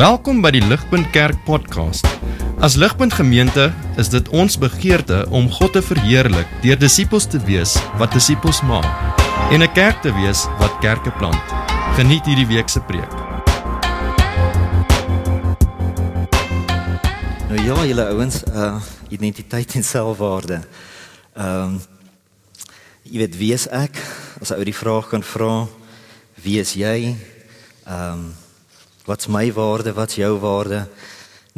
Welkom by die Ligpunt Kerk podcast. As Ligpunt Gemeente is dit ons begeerte om God te verheerlik deur disippels te wees wat disippels maak en 'n kerk te wees wat kerke plant. Geniet hierdie week se preek. Nou ja, julle ouens, uh identiteit en selfwaarde. Ehm um, jy weet wie is ek? As ou die vraag kan vra, wie is jy? Ehm um, wat's my waarde, wat's jou waarde?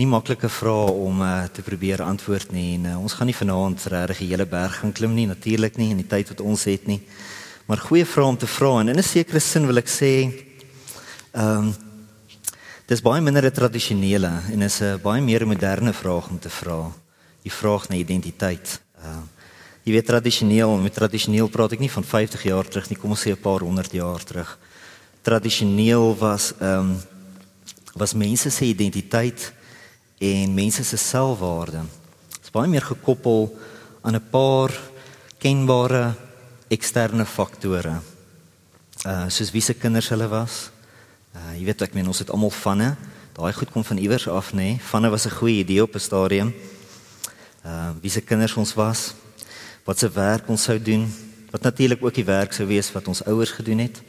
Nie maklike vrae om uh, te probeer antwoord nie en uh, ons gaan nie vanaand regtig die hele berg gaan klim nie, natuurlik nie in die tyd wat ons het nie. Maar goeie vrae om te vra en in 'n sekere sin wil ek sê ehm um, dis baie minder 'n tradisionele en is 'n baie meer moderne vraag om te vra. Die vraag na identiteit. Ehm uh, jy weet tradisioneel, met tradisioneel praat ek nie van 50 jaar terug nie, kom ons sê 'n paar honderd jaar terug. Tradisioneel was ehm um, was mense se identiteit en mense se selfwaarde. Dit is baie meer gekoppel aan 'n paar kenbare eksterne faktore. Uh soos wie se kinders hulle was. Uh jy weet ek meen ons het almal vanne. Daai goed kom van iewers af nê. Nee. Vanne was 'n goeie idee op 'n stadium. Uh wie se kinders ons was. Wat se werk ons sou doen. Wat natuurlik ook die werk sou wees wat ons ouers gedoen het.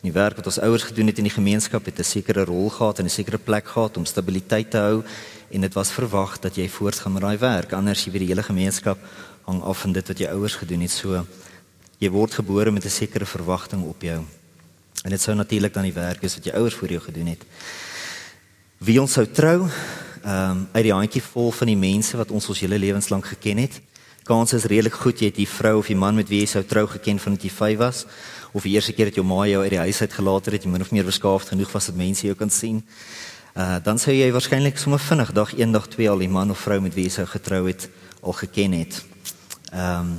Die werk wat ons ouers gedoen het in die gemeenskap het 'n sekere rol gehad en 'n sekere plek gehad om stabiliteit te hou en dit was verwag dat jy voortgaan met daai werk. Anders jy weet die hele gemeenskap hang af van dit wat jou ouers gedoen het. So jy word gebore met 'n sekere verwagting op jou. En dit sou natuurlik dan die werk is wat jou ouers vir jou gedoen het. Wie ons sou trou ehm um, uit die handjie vol van die mense wat ons ons hele lewens lank geken het. Kans is redelik goed jy het die vrou of die man met wie jy sou trou geken vandat jy 5 was of die eerste keer dat jou ma jou uit die huis uit gelaat het, jy min of meer beskaafd genoeg was dat mense jou kan sien. Uh dan sou jy waarskynlik sommer vinnig dag eendag twee al die man of vrou met wie jy sou getrou het al geken het. Ehm um,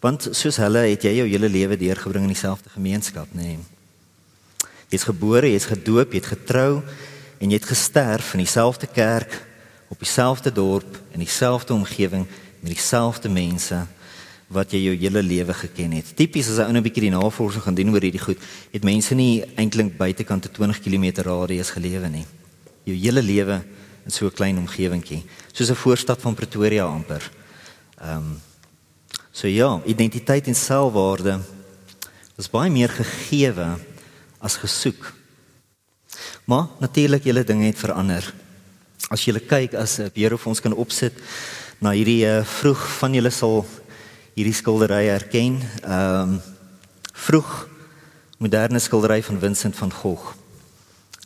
want soos hulle het jy jou hele lewe deurgebring in dieselfde gemeenskap, nê. Nee. Jy's gebore, jy's gedoop, jy't getrou en jy het gesterf in dieselfde kerk op dieselfde dorp in dieselfde omgewing met dieselfde mense wat jy jou hele lewe geken het. Tipies as 'n ou 'n bietjie die navorsing gaan doen oor hierdie goed, het mense nie eintlik buitekant 'n 20 km radius gelewe nie. Jou hele lewe in so 'n klein omgewingkie, soos 'n voorstad van Pretoria amper. Ehm um, So ja, identiteit en selfwaarde is baie meer gegeewe as gesoek. Maar natuurlik julle dinge het verander. As jy kyk as 'n Here vir ons kan opsit na hierdie uh, vroeg van julle sal hierdie skildery herken. Ehm um, vroeg moderne skildery van Vincent van Gogh.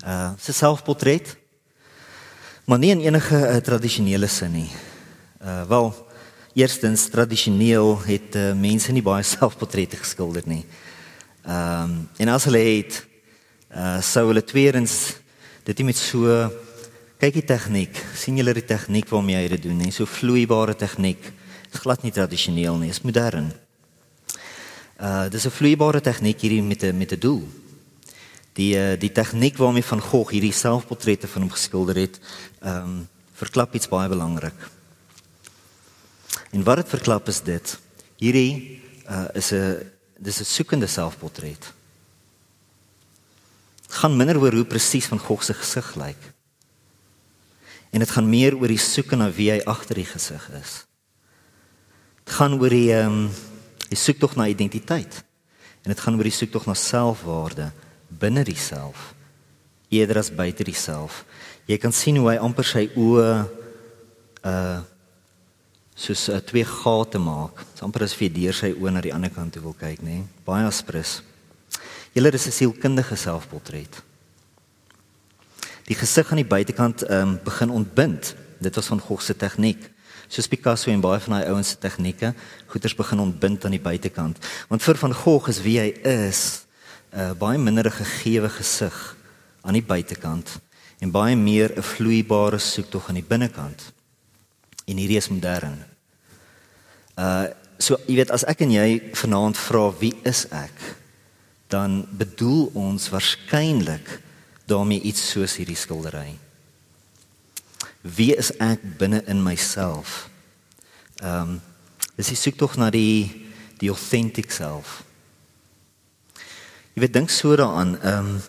Uh sy selfportret. Maar nie in enige uh, tradisionele sin nie. Uh wel, eerstens tradisioneel het uh, mense nie baie selfportrette geskilder nie. Ehm um, en as hulle het uh sou hulle tweedens dit nie met so kyk die tegniek, sien julle die tegniek waarmee hy dit doen, nie so vloeibare tegniek is glad nie tradisioneel nie, is modern. Uh dis 'n vloeibare tegniek hierdie met 'n met 'n doel. Die uh, die tegniek waarmee van Gogh hierdie selfportrette van hom geskilder het, ehm um, verklap iets baie belangrik. En wat dit verklap is dit. Hierdie uh is 'n dis 'n soekende selfportret. gaan minder oor hoe presies van Gogh se gesig lyk. En dit gaan meer oor die soeke na wie hy agter die gesig is gaan oor die ehm um, die soek tog na identiteit. En dit gaan oor die soek tog na selfwaarde binne diself eerder as buite diself. Jy kan sien hoe hy amper sy oë uh soos uh, twee gate maak. Dit amper as vir deur sy oë na die ander kant toe wil kyk, nê? Nee? Baie aspres. Julle is 'n sielkundige selfportret. Die gesig aan die buitekant ehm um, begin ontbind. Dit was van Gogh se tegniek soos Picasso en baie van daai ouens se tegnieke, goeters begin ontbind aan die buitekant. Want vir van Gogh is wie hy is, 'n uh, baie minder 'n gegewe gesig aan die buitekant en baie meer 'n vloeibare soektog aan die binnekant. En hierdie is modern. Uh so jy weet as ek en jy vanaand vra wie is ek, dan bedoel ons waarskynlik daarmee iets soos hierdie skildery wie is ek binne in myself? Ehm um, dis ek soek tog na die die authentic self. Jy weet dink so daaraan, ehm um,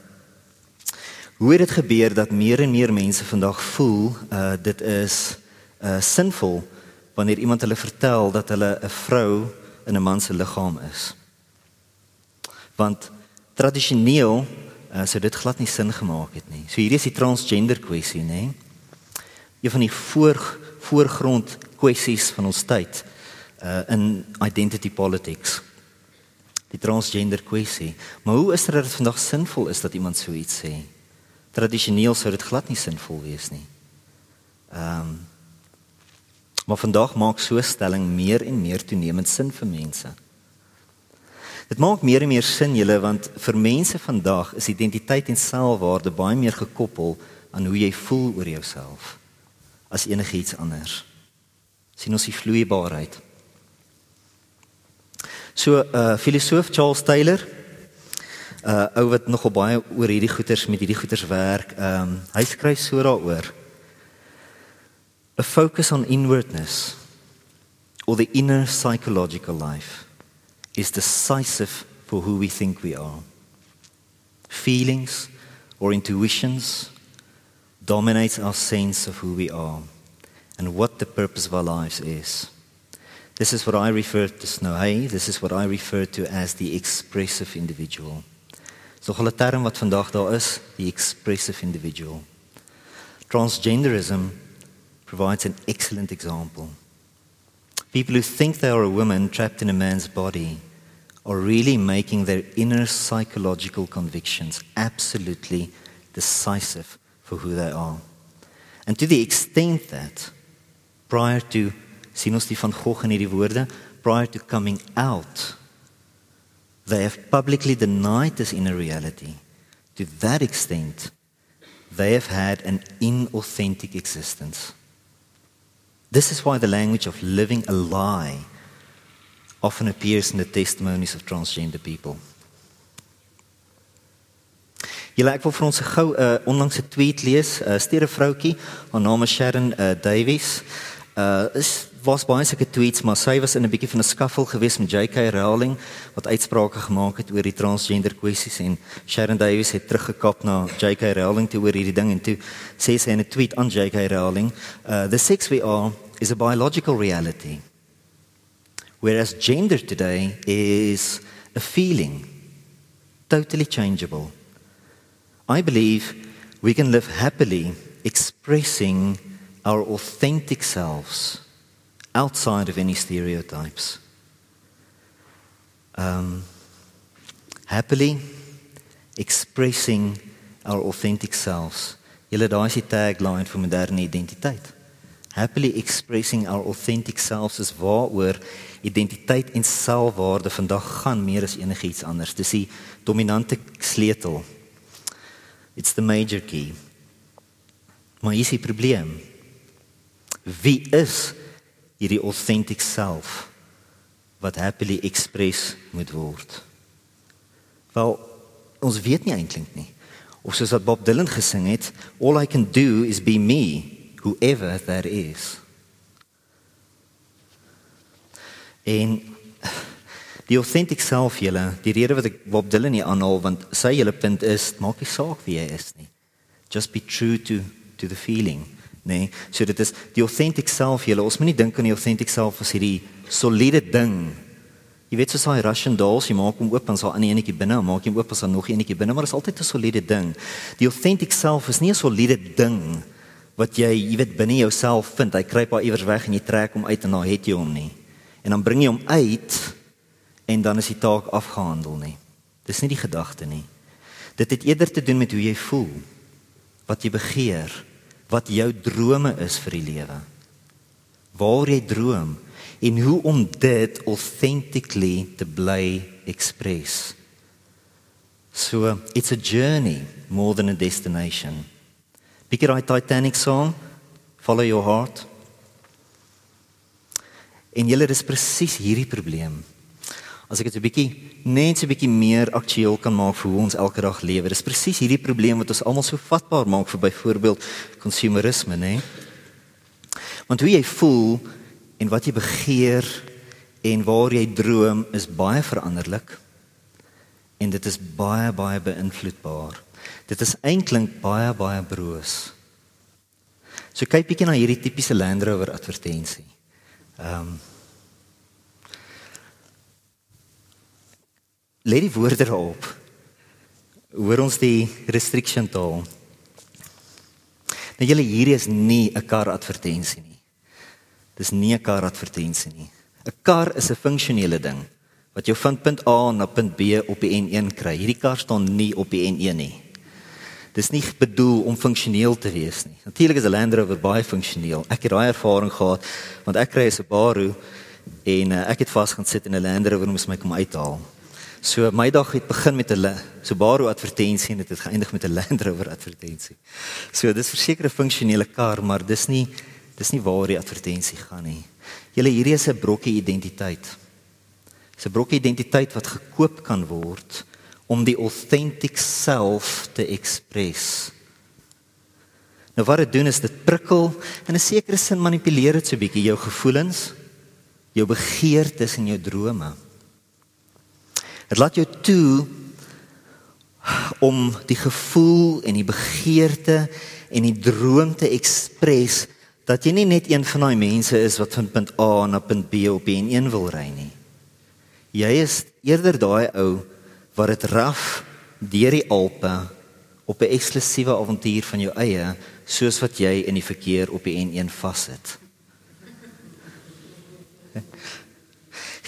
Hoe het dit gebeur dat meer en meer mense vandag voel uh dit is uh sinvol wanneer iemand hulle vertel dat hulle 'n vrou in 'n man se liggaam is? Want tradisioneel uh, sou dit glad nie sin gemaak het nie. So hierdie is die transgender kwessie, nê? Een van die voor voorgrond kwessies van ons tyd uh in identity politics. Die transgender kwessie. Maar hoe is dit dat dit vandag sinvol is dat iemand so iets sê? Tradisioneel sou dit glad nie sinvol wees nie. Ehm um, Maar vandag maak so 'n stelling meer en meer toenemend sin vir mense. Dit maak meer en meer sin julle want vir mense vandag is identiteit en selfwaarde baie meer gekoppel aan hoe jy voel oor jouself as enigiets anders. sien ons die vloeibaarheid. So uh filosoof Charles Taylor uh ou wat nogal baie oor hierdie goeters met hierdie goeters werk. Ehm um, hy skryf so daaroor. A focus on inwardness or the inner psychological life is decisive for who we think we are. Feelings or intuitions dominates our sense of who we are and what the purpose of our lives is. This is what I refer to Snow Hay, this is what I refer to as the expressive individual. So 'n term wat vandag daar is, the expressive individual. Transgenderism provides an excellent example. People who think they are a woman trapped in a man's body are really making their inner psychological convictions absolutely decisive for who they are. And to the extent that prior to sien ons die van Gogh in hierdie woorde, prior to coming out they have publicly denied this inner reality. To that extent they have had an inauthentic existence. This is why the language of living a lie often appears in the testimonies of transgender people. Julle ek wil vir ons 'n gou 'n uh, onlangse tweet lees. 'n uh, Stere vroutjie, haar naam is Sharon uh, Davies. Uh is was baie sulke tweets, maar sy was in 'n bietjie van 'n skaffel geweest met JK Rowling wat uitsprake gemaak het oor die transgender kwessies en Sharon Davies het teruggekap na JK Rowling toe oor hierdie ding en toe sê sy in 'n tweet aan JK Rowling, uh, "The sex we are is a biological reality, whereas gender today is a feeling, totally changeable. I believe we can live happily expressing our authentic selves." outside of any stereotypes. Um, happily expressing our authentic selves. Julle daai is die tagline vir moderne identiteit. Happily expressing our authentic selves is waaroor identiteit en selfwaarde vandag gaan meer as enigiets anders. Dis die dominante sleutel. It's the major key. Maar hier is die probleem. Wie is hierdie authentic self wat happily express moet word. Wel, ons weet nie eintlik nie. Of soos wat Bob Dylan gesing het, all I can do is be me, whoever that is. En die authentic self julle, die rede wat ek Bob Dylan nie aanhaal want sy hele punt is, maak nie saak wie jy is nie. Just be true to to the feeling. Nee, so dit is die authentic self julle. Ons moenie dink aan die authentic self as hierdie soliede ding. Jy weet soos daai Russian dolls, jy maak hom oop en sal aan enetjie binne, maak hom oop as daar nog enetjie binne, maar dit is altyd 'n soliede ding. Die authentic self is nie 'n soliede ding wat jy, jy weet binne jouself vind. Hy kruip daar iewers weg en jy trek hom uit en dan het jy hom nie. En dan bring jy hom uit en dan is die taak afgehandel nie. Dis nie die gedagte nie. Dit het eerder te doen met hoe jy voel, wat jy begeer, wat jou drome is vir die lewe. Waar jy droom en hoe om dit authentically te bly express. So, it's a journey more than a destination. Bietjie daai Titanic song, Follow Your Heart. En julle dis presies hierdie probleem as ek dit 'n bietjie net so 'n bietjie meer aktueel kan maak vir hoe ons elke dag lewe. Dis presies hierdie probleem wat ons almal so vatbaar maak vir byvoorbeeld konsumerisme, nê? Want hoe jy voel en wat jy begeer en waar jy droom is baie veranderlik. En dit is baie baie beïnvloedbaar. Dit is eintlik baie baie broos. So kyk bietjie na hierdie tipiese Land Rover advertensie. Ehm um, Let die woorde daarop. Hoor ons die restriction taal. Nou julle hierdie is nie 'n kar advertensie nie. Dis nie 'n kar advertensie nie. 'n Kar is 'n funksionele ding wat jou van punt A na punt B op die N1 kry. Hierdie kar staan nie op die N1 nie. Dis nie bedoel om funksioneel te wees nie. Natuurlik is 'n Land Rover baie funksioneel. Ek het daai ervaring gehad want ek kry 'n Subaru en uh, ek het vas gaan sit in 'n Land Rover om my kom uithaal. So my dag het begin met 'n Subaru advertensie en dit het geëindig met 'n Land Rover advertensie. So dis verseker 'n funksionele kar, maar dis nie dis nie waar die advertensie gaan nie. Julle hierdie is 'n brokkie identiteit. 'n brokkie identiteit wat gekoop kan word om die authentic self te express. Nou wat dit doen is dit prikkel en 'n sekere sin manipuleer dit so 'n bietjie jou gevoelens, jou begeertes en jou drome. Dit laat jou toe om die gevoel en die begeerte en die droom te ekspres dat jy nie net een van daai mense is wat van punt A na punt B op die N1 wil ry nie. Jy is eerder daai ou wat dit raf deur die Alpe op 'n eksklusiewe avontuur van jou eie soos wat jy in die verkeer op die N1 vassit.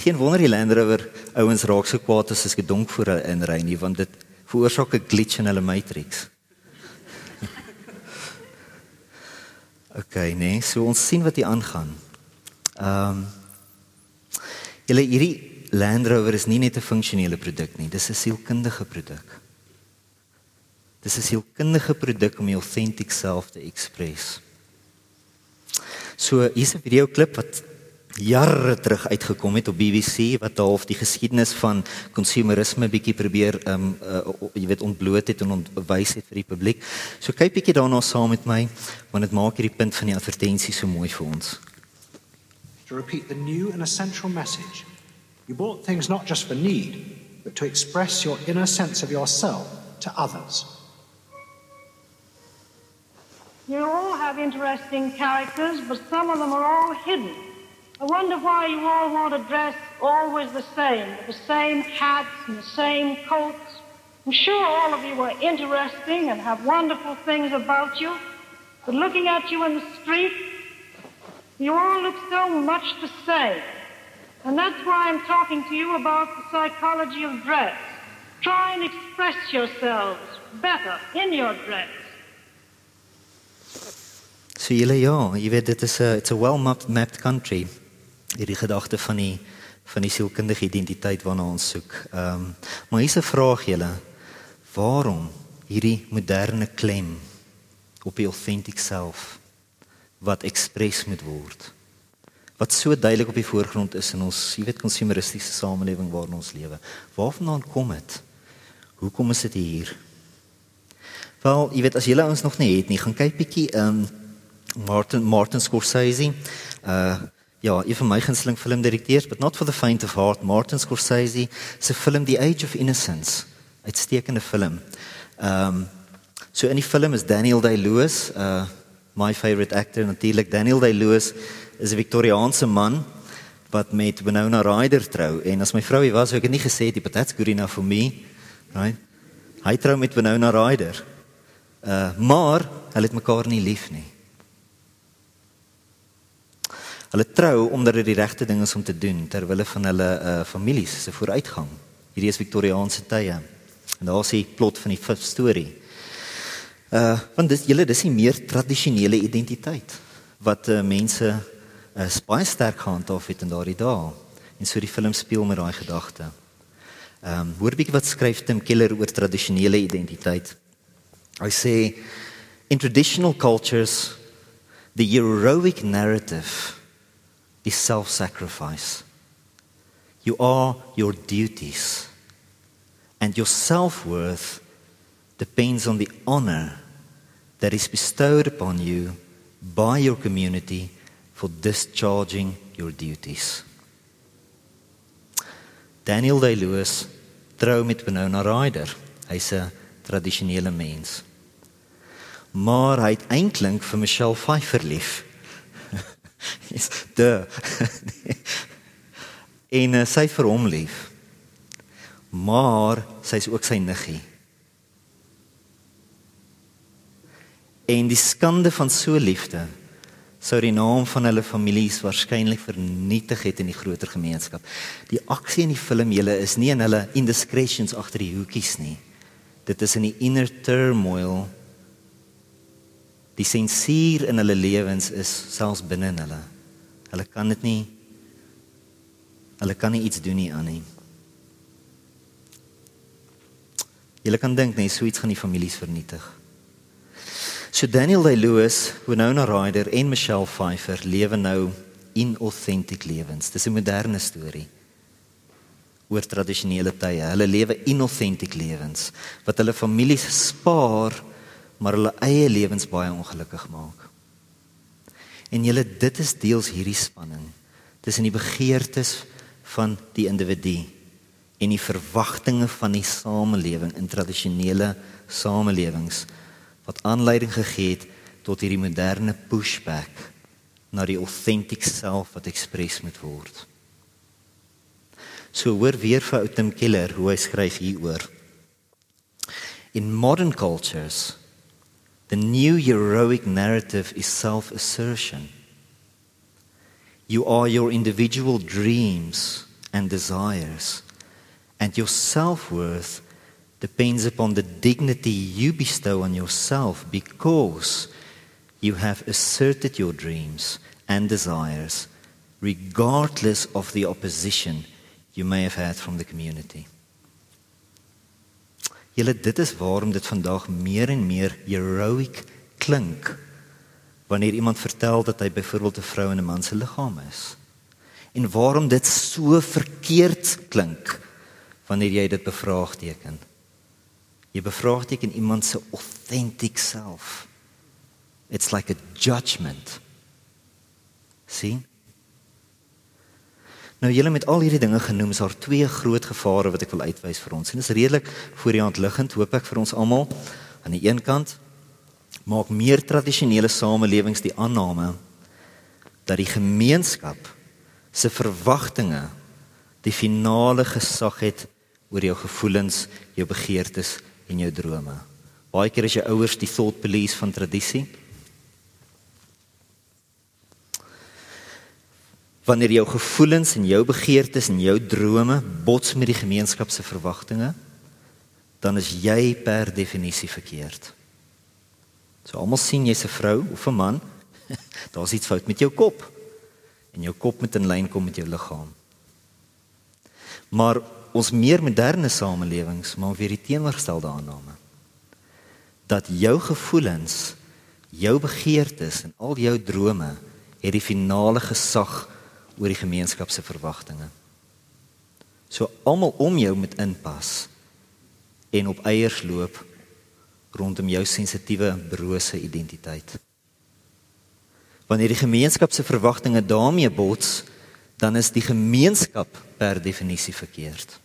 Geen wonder die Land Rover ouens raak so kwaad as as gedonk voor hulle inry nie want dit veroorsaak 'n glitch in hulle matrix. OK, nee, so ons sien wat hier aangaan. Ehm um, Julle hierdie Land Rover is nie net 'n funksionele produk nie, dis 'n sielkundige produk. Dis 'n sielkundige produk om jou authentic self te express. So hier's 'n video klip wat jare terug uitgekom het op BBC wat half die geskiedenis van konsumerisme bietjie probeer ehm um, uh, jy weet ontbloot het en ontwys het vir die publiek. So kyk bietjie daarna saam met my want dit maak hierdie punt van die advertensie so mooi vir ons. To repeat the new and essential message. You bought things not just for need, but to express your inner sense of yourself to others. You all have interesting characters, but some of them are all hidden. I wonder why you all want to dress always the same, with the same hats and the same coats. I'm sure all of you are interesting and have wonderful things about you, but looking at you in the street, you all look so much the same. And that's why I'm talking to you about the psychology of dress. Try and express yourselves better in your dress. So jy weet dit is 'n it's a well mapped country. Hierdie gedagte van die van die sielkundige identiteit waarna ons soek. Ehm um, maar hier's 'n vraag julle. Waarom hierdie moderne klem op die authentic self wat ekspres moet word? Wat so duidelik op die voorgrond is in ons, jy weet, konsumeristiese samelewing waarin ons lewe. Waarvandaan kom dit? Hoekom is dit hier? Wel, jy weet as julle ons nog nie het nie, gaan kyk bietjie ehm um, Martin Martin Scorsese. Uh ja, een van my gunsteling filmdirekteurs, but not for the faint of heart, Martin Scorsese se film The Age of Innocence. Uitstekende film. Ehm um, so in die film is Daniel Day-Lewis, uh my favorite actor natuurlik Daniel Day-Lewis is 'n Victoriaanse man wat met Winona Ryder trou en as my vrou hier was, sou ek dit nie gesê het, but that's good enough for me. Right? Hy trou met Winona Ryder. Uh maar hulle het mekaar nie lief nie. Hulle trou omdat dit die regte ding is om te doen ter wille van hulle uh, families se vooruitgang. Hierdie is Victoriaanse tye. En daar is die plot van die fifth story. Uh want dis julle dis nie meer tradisionele identiteit wat uh, mense uh, baie sterk gehandhaaf het in daardie dae. En so die film speel met daai gedagte. Ehm um, hoor bietjie wat skryf Tim Keller oor tradisionele identiteit. Hy sê in traditional cultures the heroic narrative is self sacrifice. You are your duties, and your self worth depends on the honor that is bestowed upon you by your community for discharging your duties. Daniel Day Lewis trou met Winona Ryder. Hy's 'n tradisionele mens. Maar hy het eintlik vir Michelle Pfeiffer lief. Is de. en uh, sy vir hom lief. Maar sy's ook sy niggie. En die skande van so liefde sou die naam van hulle families waarskynlik vernietig het in die groter gemeenskap. Die aksie in die film julle is nie in hulle indiscretions agter die hoekies nie. Dit is in die inner turmoil. Die sensuur in hulle lewens is selfs binne in hulle. Hulle kan dit nie hulle kan nie iets doen nie aan nie. Julle kan dink net so iets gaan die families vernietig. So Daniel Day-Lewis, Winona Ryder en Michelle Pfeiffer lewe nou inauthentic lewens. Dis 'n moderne storie oor tradisionele tye. Hulle lewe inauthentic lewens wat hulle families spaar, maar hulle eie lewens baie ongelukkig maak. En julle dit is deels hierdie spanning tussen die begeertes van die individu en die verwagtinge van die samelewing in tradisionele samelewings wat aanleiding gegee het tot hierdie moderne pushback na die authentic self wat ekspres moet word. So hoor weer vir ou Tim Keller hoe hy skryf hieroor. In modern cultures, the new heroic narrative is self-assertion. You are your individual dreams and desires, and your self-worth depends upon the dignity you bestow on yourself because you have asserted your dreams and desires, regardless of the opposition you may have had from the community. Julle dit is waarom dit vandag meer en meer heroic klink wanneer iemand vertel dat hy byvoorbeeld 'n vrou in 'n man se liggaam is. En waarom dit so verkeerd klink wanneer jy dit bevraagteken. Jy bevraagteken iemand se authentic self. It's like a judgment. sien? Nou julle met al hierdie dinge genoem is daar twee groot gevare wat ek wil uitwys vir ons. En dit is redelik voor die hand liggend, hoop ek vir ons almal. Aan die een kant maak meer tradisionele samelewings die aanname dat die gemeenskap se verwagtinge die finale gesag het oor jou gevoelens, jou begeertes en jou drome. Baie keer is jou ouers die thought police van tradisie. Wanneer jou gevoelens en jou begeertes en jou drome bots met die gemeenskap se verwagtinge, dan is jy per definisie verkeerd. So almal sien jy's 'n vrou of 'n man, daar's iets fout met jou kop. En jou kop moet in lyn kom met jou liggaam. Maar ons meer moderne samelewings maak weer die teenoorgestelde aanname dat jou gevoelens, jou begeertes en al jou drome het die finale gesag oor die gemeenskap se verwagtinge. So almal om jou moet inpas en op eiers loop rondom jou sensitiewe brose identiteit. Wanneer die gemeenskap se verwagtinge daarmee bots, dan is die gemeenskap per definisie verkeerd.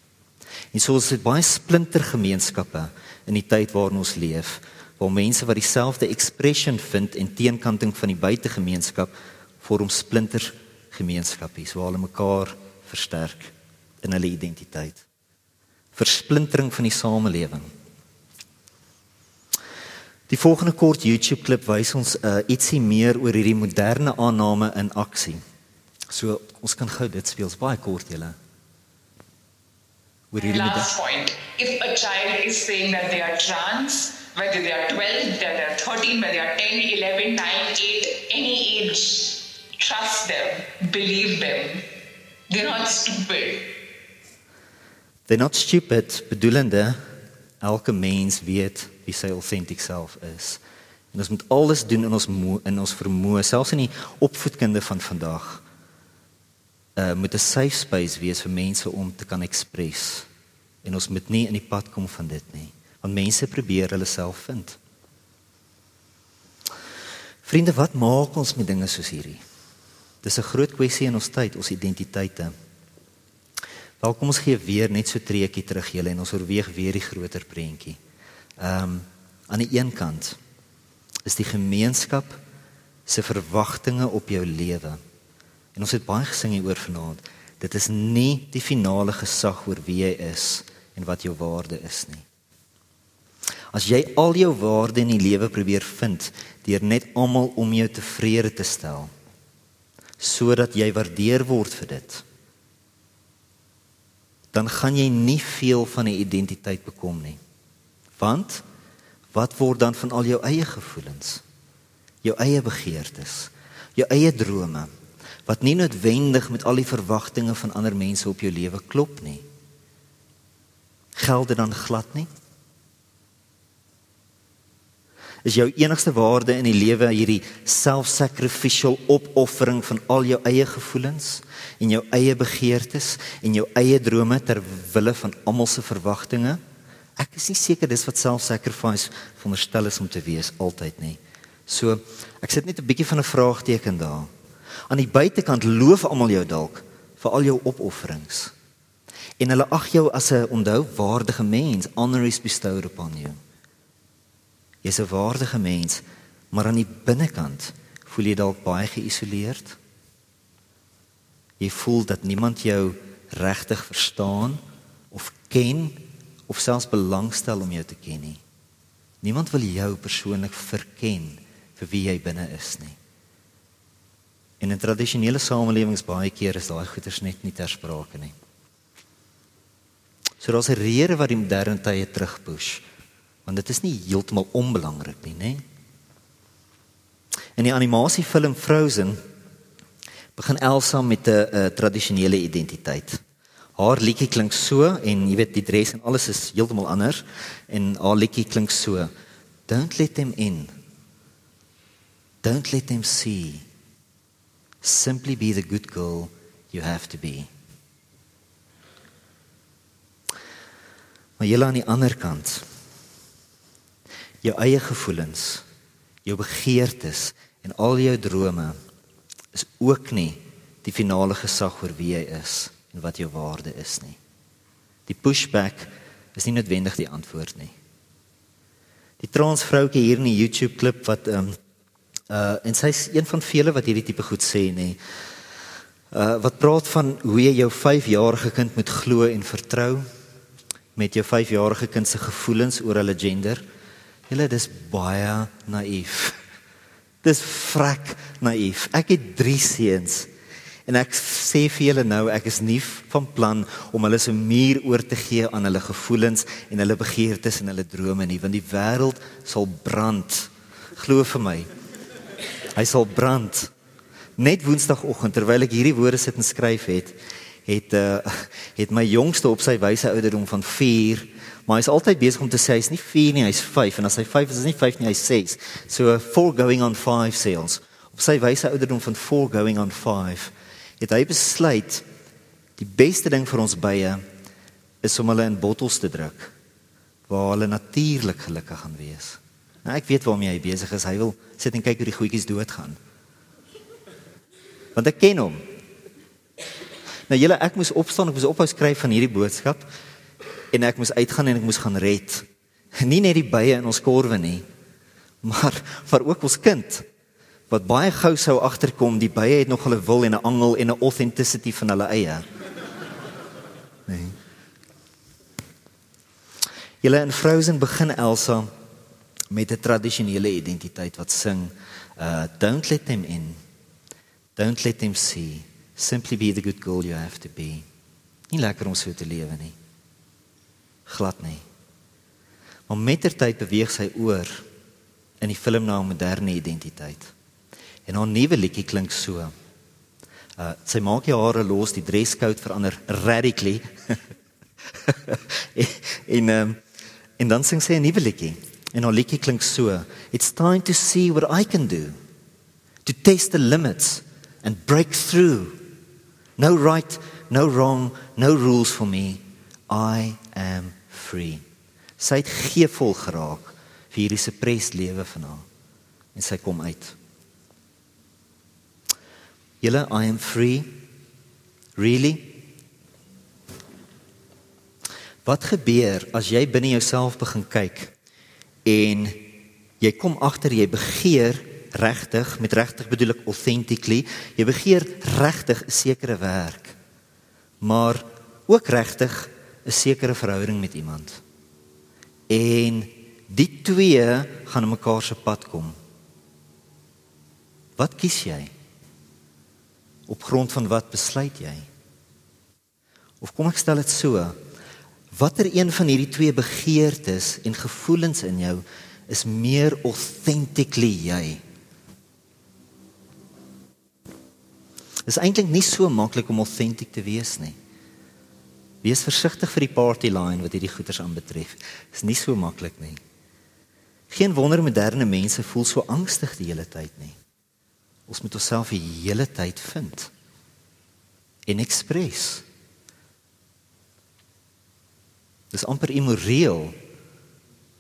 En so is dit baie splinter gemeenskappe in die tyd waarin ons leef, waar mense wat dieselfde expression vind en teenkanting van die buitegemeenskap vorm splinter gemeenskappies waar hulle mekaar versterk in hulle identiteit. Versplintering van die samelewing. Die volgende kort YouTube klip wys ons uh, ietsie meer oor hierdie moderne aanname in aksie. So ons kan gou dit speel, baie kort julle. With Last point. If a child is saying that they are trans, whether they are 12, whether they are 13, whether they are 10, 11, 9, 8, any age, trust them, believe them. They're not stupid. They're not stupid, bedoelende elke mens weet wie sy authentic self is. En ons moet alles doen in ons in ons vermoë, selfs in die opvoedkunde van vandag uh moet 'n safe space wees vir mense om te kan express. En ons moet nie in die pad kom van dit nie, want mense probeer hulle self vind. Vriende, wat maak ons met dinge soos hierdie? Dis 'n groot kwessie in ons tyd, ons identiteite. Welkom ons gee weer net so treetjie terug julle en ons oorweeg weer die groter prentjie. Ehm um, aan die een kant is die gemeenskap se verwagtinge op jou lewe. En ons het baie gesing hieroor vanaand. Dit is nie die finale gesag oor wie jy is en wat jou waarde is nie. As jy al jou waarde in die lewe probeer vind deur net almal om jou tevrede te stel sodat jy waardeer word vir dit dan gaan jy nie veel van 'n identiteit bekom nie. Want wat word dan van al jou eie gevoelens? Jou eie begeertes, jou eie drome wat nie noodwendig met al die verwagtinge van ander mense op jou lewe klop nie. Geld dit dan glad nie? Is jou enigste waarde in die lewe hierdie self-sacrificial opoffering van al jou eie gevoelens en jou eie begeertes en jou eie drome ter wille van almal se verwagtinge? Ek is nie seker dis wat self-sacrifice veronderstel is om te wees altyd nie. So, ek sit net 'n bietjie van 'n vraagteken daar. Aan die buitekant loof almal jou dalk vir al jou opofferings. En hulle ag jou as 'n onthou waardige mens, honor is bestowed upon you. Jy's 'n waardige mens, maar aan die binnekant voel jy dalk baie geïsoleerd. Jy voel dat niemand jou regtig verstaan of ken of selfs belangstel om jou te ken nie. Niemand wil jou persoonlik verken vir wie jy binne is nie. In tradisionele samelewings baie keer is daai goeters net nie ter sprake nie. So daar's 'n rede wat die moderne tye terugpush want dit is nie heeltemal onbelangrik nie, né? In die animasiefilm Frozen begin Elsa met 'n tradisionele identiteit. Haar liedjie klink so en jy weet die dress en alles is heeltemal anders en haar liedjie klink so. Don't let them in. Don't let them see. Simply be the good girl you have to be. Maar jy aan die ander kant jou eie gevoelens, jou begeertes en al jou drome is ook nie die finale gesag oor wie jy is en wat jou waarde is nie. Die pushback is nie noodwendig die antwoord nie. Die transvroukie hier in die YouTube klip wat ehm um, uh en sy's een van vele wat hierdie tipe goed sê nê. Uh wat praat van hoe jy jou 5-jarige kind moet glo en vertrou met jou 5-jarige kind se gevoelens oor hulle gender. Julle dis baie naïef. Dis vrek naïef. Ek het 3 seuns en ek sê vir julle nou ek is nie van plan om hulle se muur oor te gee aan hulle gevoelens en hulle begeertes en hulle drome nie want die wêreld sal brand. Glo vir my. Hy sal brand. Net woensdagoggend terwyl ek hierdie woorde sit en skryf het, het uh, het my jongste op sy wyse ouderdom van 4 Maar hy's altyd besig om te sê hy's nie 4 nie, hy's 5 en as hy 5 is, is hy nie 5 nie, hy's 6. So 4 going on 5 sales. Op sy wyse ouderdom van 4 going on 5 het hy besluit die beste ding vir ons bye is om hulle in bottels te druk waar hulle natuurlik gelukkig gaan wees. Nou ek weet waarmee hy besig is. Hy wil sit en kyk hoe die goedjies doodgaan. Want ek ken hom. Nou julle ek moes opstaan, ek moes ophou skryf van hierdie boodskap en ek moes uitgaan en ek moes gaan red. Nie net die bye in ons korwe nie, maar vir ook ons kind wat baie gou sou agterkom die bye het nog hulle wil en 'n angel en 'n authenticity van hulle eie. Nee. Julle in Frozen begin Elsa met 'n tradisionele identiteit wat sing uh don't let them in. Don't let them see. Simply be the good girl you have to be. Nie lekker om so te lewe nie glad nie. Maar mettertyd beweeg sy oor in die film na 'n moderne identiteit. En haar nuwe liedjie klink so. Uh sy maak die hare los, die dresscode verander radically. en um, en dan sing sy 'n nuwe liedjie. En haar liedjie klink so. It's time to see what I can do. To test the limits and break through. No right, no wrong, no rules for me. I am free. Sy het geevol geraak vir hierdie suppressed lewe van haar en sy kom uit. Julle I am free. Really? Wat gebeur as jy binne jouself begin kyk En jy kom agter jy begeer regtig, met regtig bedoel ek authentically, jy begeer regtig 'n sekere werk. Maar ook regtig 'n sekere verhouding met iemand. En die twee gaan mekaar se pad kom. Wat kies jy? Op grond van wat besluit jy? Of kom ek stel dit so? Watter een van hierdie twee begeertes en gevoelens in jou is meer authentically jy? Dit is eintlik nie so maklik om authentic te wees nie. Wees versigtig vir die party line wat hierdie goeters aanbetref. Dit is nie so maklik nie. Geen wonder moderne mense voel so angstig die hele tyd nie. Ons moet onsself die hele tyd vind en express. Dis amper immoreel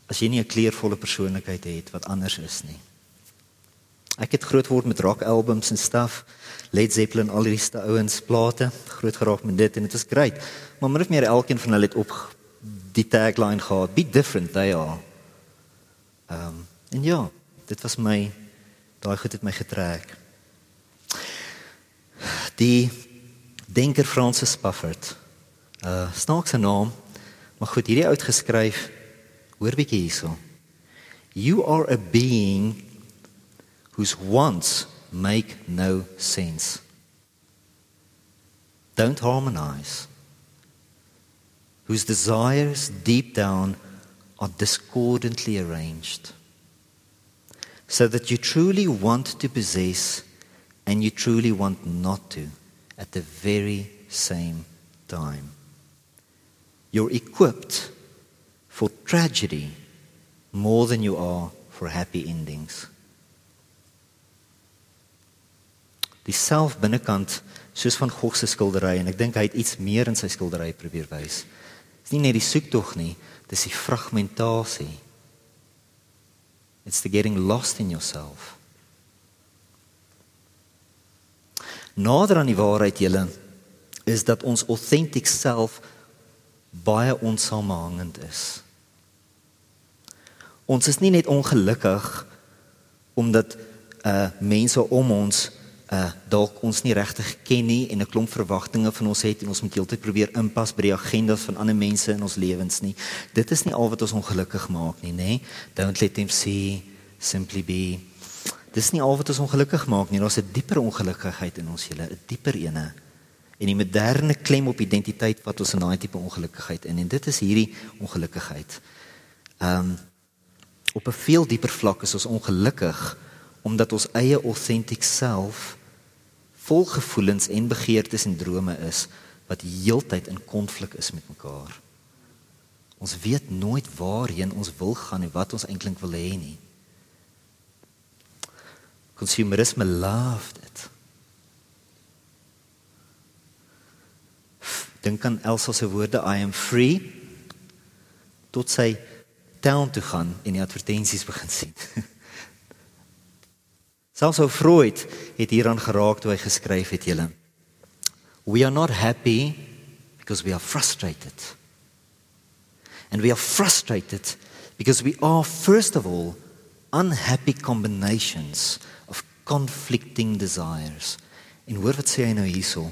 as jy nie 'n kleurvolle persoonlikheid het wat anders is nie. Ek het groot geword met rock albums en stuff, Led Zeppelin, al die ste ouens plate, groot geraak met dit en dit was great. Maar min of meer elkeen van hulle het op die tagline gehad, be different they are. Ehm um, en ja, dit was my daai goed het my getrek. Die denker Francis Spufford. Uh snaakse naam, maar goed, hierdie oud geskryf. Hoor bietjie hierso. You are a being whose wants make no sense. Don't harmonize. Whose desires deep down are discordantly arranged. So that you truly want to possess and you truly want not to at the very same time. You're equipped for tragedy more than you are for happy endings. Die self binnekant soos van Gogh se skildery en ek dink hy het iets meer in sy skildery probeer wys. Dis nie net die soektog nie, dis die fragmentasie. It's the getting lost in yourself. Nader aan die waarheid julle is dat ons authentic self baie onsamehangend is. Ons is nie net ongelukkig omdat uh mense om ons uh dalk ons nie regtig ken nie en 'n klomp verwagtinge van ons het en ons moet heeltyd probeer inpas by die agendas van ander mense in ons lewens nie. Dit is nie al wat ons ongelukkig maak nie, nê? Don't let them see simply be. Dis nie al wat ons ongelukkig maak nie. Daar's 'n dieper ongelukkigheid in ons hele, 'n dieper ene. En die moderne klem op identiteit wat ons in daai tipe ongelukkigheid in en dit is hierdie ongelukkigheid. Um op 'n veel dieper vlak is ons ongelukkig omdat ons eie authentic self vol gevoelens en begeertes en drome is wat heeltyd in konflik is met mekaar. Ons weet nooit waarheen ons wil gaan en wat ons eintlik wil hê nie. Consumerisme love dit. Dink aan Elsa se woorde I am free tot sy town toe gaan en die advertensies begin sien. Selfs ou Freud het hieraan geraak toe hy geskryf het julle. We are not happy because we are frustrated. And we are frustrated because we are first of all unhappy combinations of conflicting desires. En hoor wat sê hy nou hierso?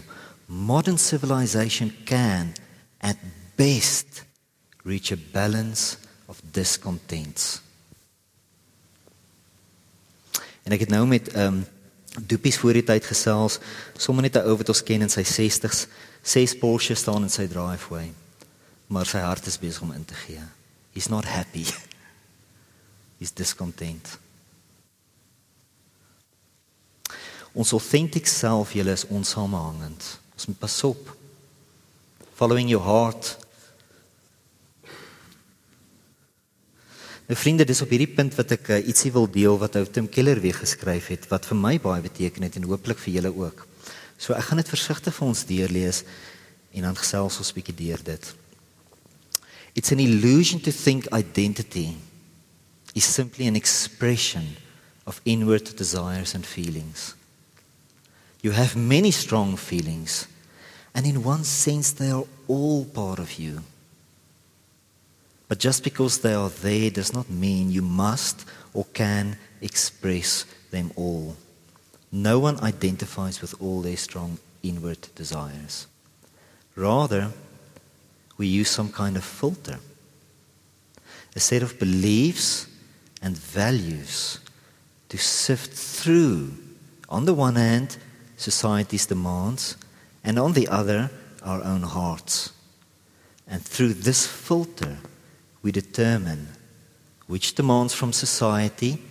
Modern civilization can at best reach a balance of discontents. En ek het nou met ehm um, Doepies voor die tyd gesels, sommer net 'n ou wat ons ken in sy 60s, ses Porsche staan in sy driveway. Maar sy hart is besig om in te gee. He's not happy. He's discontent. Ons authentic self, julle is onsamehangend. Ons moet pas op. Following your heart Nou vriende, dis op hierdie punt wat ek uh, ietsie wil deel wat ou Tim Keller weer geskryf het wat vir my baie beteken het en hooplik vir julle ook. So ek gaan dit versigtig vir ons deurlees en dan gesels ons 'n bietjie deur dit. It's an illusion to think identity is simply an expression of inward desires and feelings. You have many strong feelings and in one sense they are all part of you. But just because they are there does not mean you must or can express them all. No one identifies with all their strong inward desires. Rather, we use some kind of filter, a set of beliefs and values to sift through, on the one hand, society's demands, and on the other, our own hearts. And through this filter, we determine which demands from society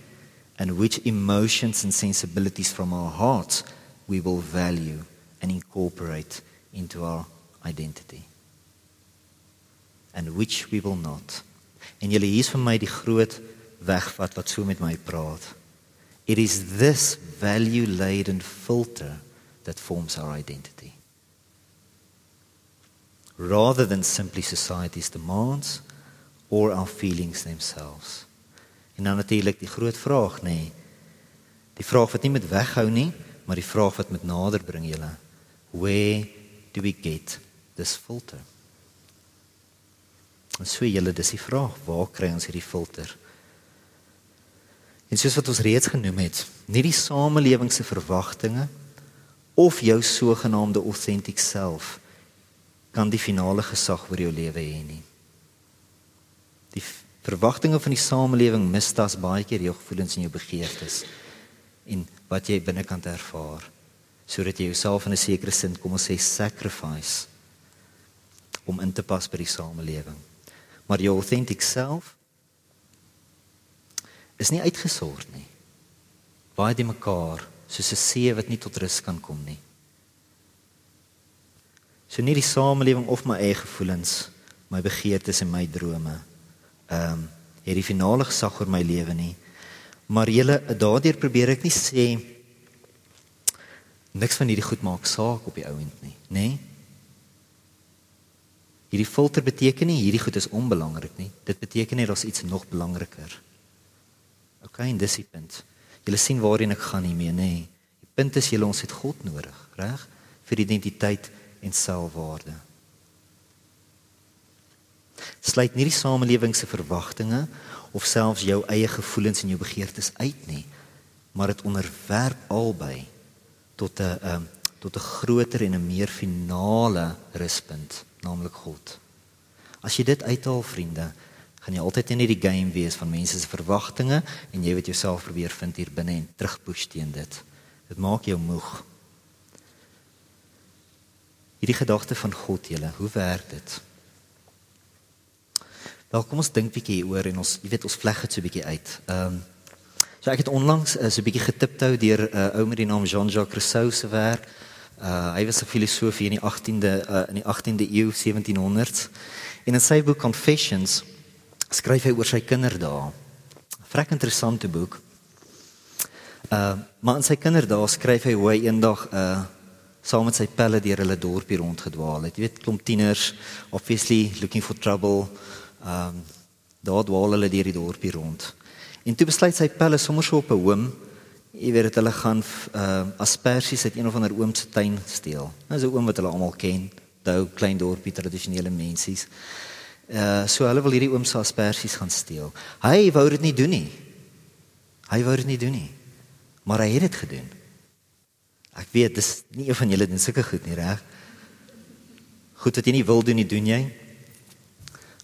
and which emotions and sensibilities from our hearts we will value and incorporate into our identity. And which we will not. En julle hier's vir my die groot wegvat wat so met my praat. It is this value laden filter that forms our identity. Rather than simply society's demands or our feelings themselves. En dan natuurlik die groot vraag nê. Nee, die vraag wat nie met weghou nie, maar die vraag wat met nader bring julle. Where do we get this filter? En so julle dis die vraag, waar kry ons hierdie filter? En soos wat ons reeds genoem het, nie die samelewing se verwagtinge of jou sogenaamde authentic self kan die finale gesag oor jou lewe hê nie. Die verwagtinge van die samelewing mistas baie keer jou gevoelens en jou begeertes en wat jy binnekant ervaar sodat jy jouself in 'n sekere sin kom ons sê sacrifice om in te pas by die samelewing. Maar jou authentic self is nie uitgesort nie. Baie die mekaar soos 'n see wat nie tot rus kan kom nie. So nie die samelewing of my eie gevoelens, my begeertes en my drome ehm um, het die finale gesag oor my lewe nie. Maar julle daardeur probeer ek nie sê niks van hierdie goed maak saak op die ouend nie, nê? Nee? Hierdie filter beteken nie hierdie goed is onbelangrik nie. Dit beteken net daar's iets nog belangriker. OK, en dis die punt. Julle sien waarheen ek gaan hiermee, nê? Nee? Die punt is julle ons het God nodig, reg? Vir identiteit en selfwaarde sluit nie die samelewing se verwagtinge of selfs jou eie gevoelens en jou begeertes uit nie, maar dit onderwerp albei tot 'n um, tot 'n groter en 'n meer finale ruspunt, naamlik God. As jy dit uithaal, vriende, gaan jy altyd in hierdie game wees van mense se verwagtinge en jy weet jouself probeer vind hier binne en terugpush teen dit. Dit maak jou moeg. Hierdie gedagte van God, julle, hoe werk dit? Wel, kom ons dink bietjie hieroor en ons, jy weet, ons vleg dit so bietjie uit. Ehm um, so ek het onlangs uh, so bietjie getiptou deur 'n uh, ou met die naam Jean-Jacques Rousseau se werk. Uh hy was 'n filosoof in die 18de uh, in die 18de eeu, 1700s. En in sy boek Confessions skryf hy oor sy kinderdae. 'n Vrek interessante boek. Uh maar in sy kinderdae skryf hy hoe hy eendag uh saam met sy pelle deur hulle dorpie rondgedwaal het. Jy weet, klomp tieners obviously looking for trouble. Ehm um, daar dwaal hulle deur die dorpie rond. En toe besluit sy pelle sommer so op 'n hoom, jy weet dat hulle gaan ehm uh, asperges uit een of ander oom se tuin steel. Nou is 'n oom wat hulle almal ken, daai klein dorpie tradisionele mensies. Uh so hulle wil hierdie oom se asperges gaan steel. Hy wou dit nie doen nie. Hy wou dit nie doen nie. Maar hy het dit gedoen. Ek weet dis nie een van julle doen sulke goed nie, reg? Goed wat jy nie wil doen nie, doen jy.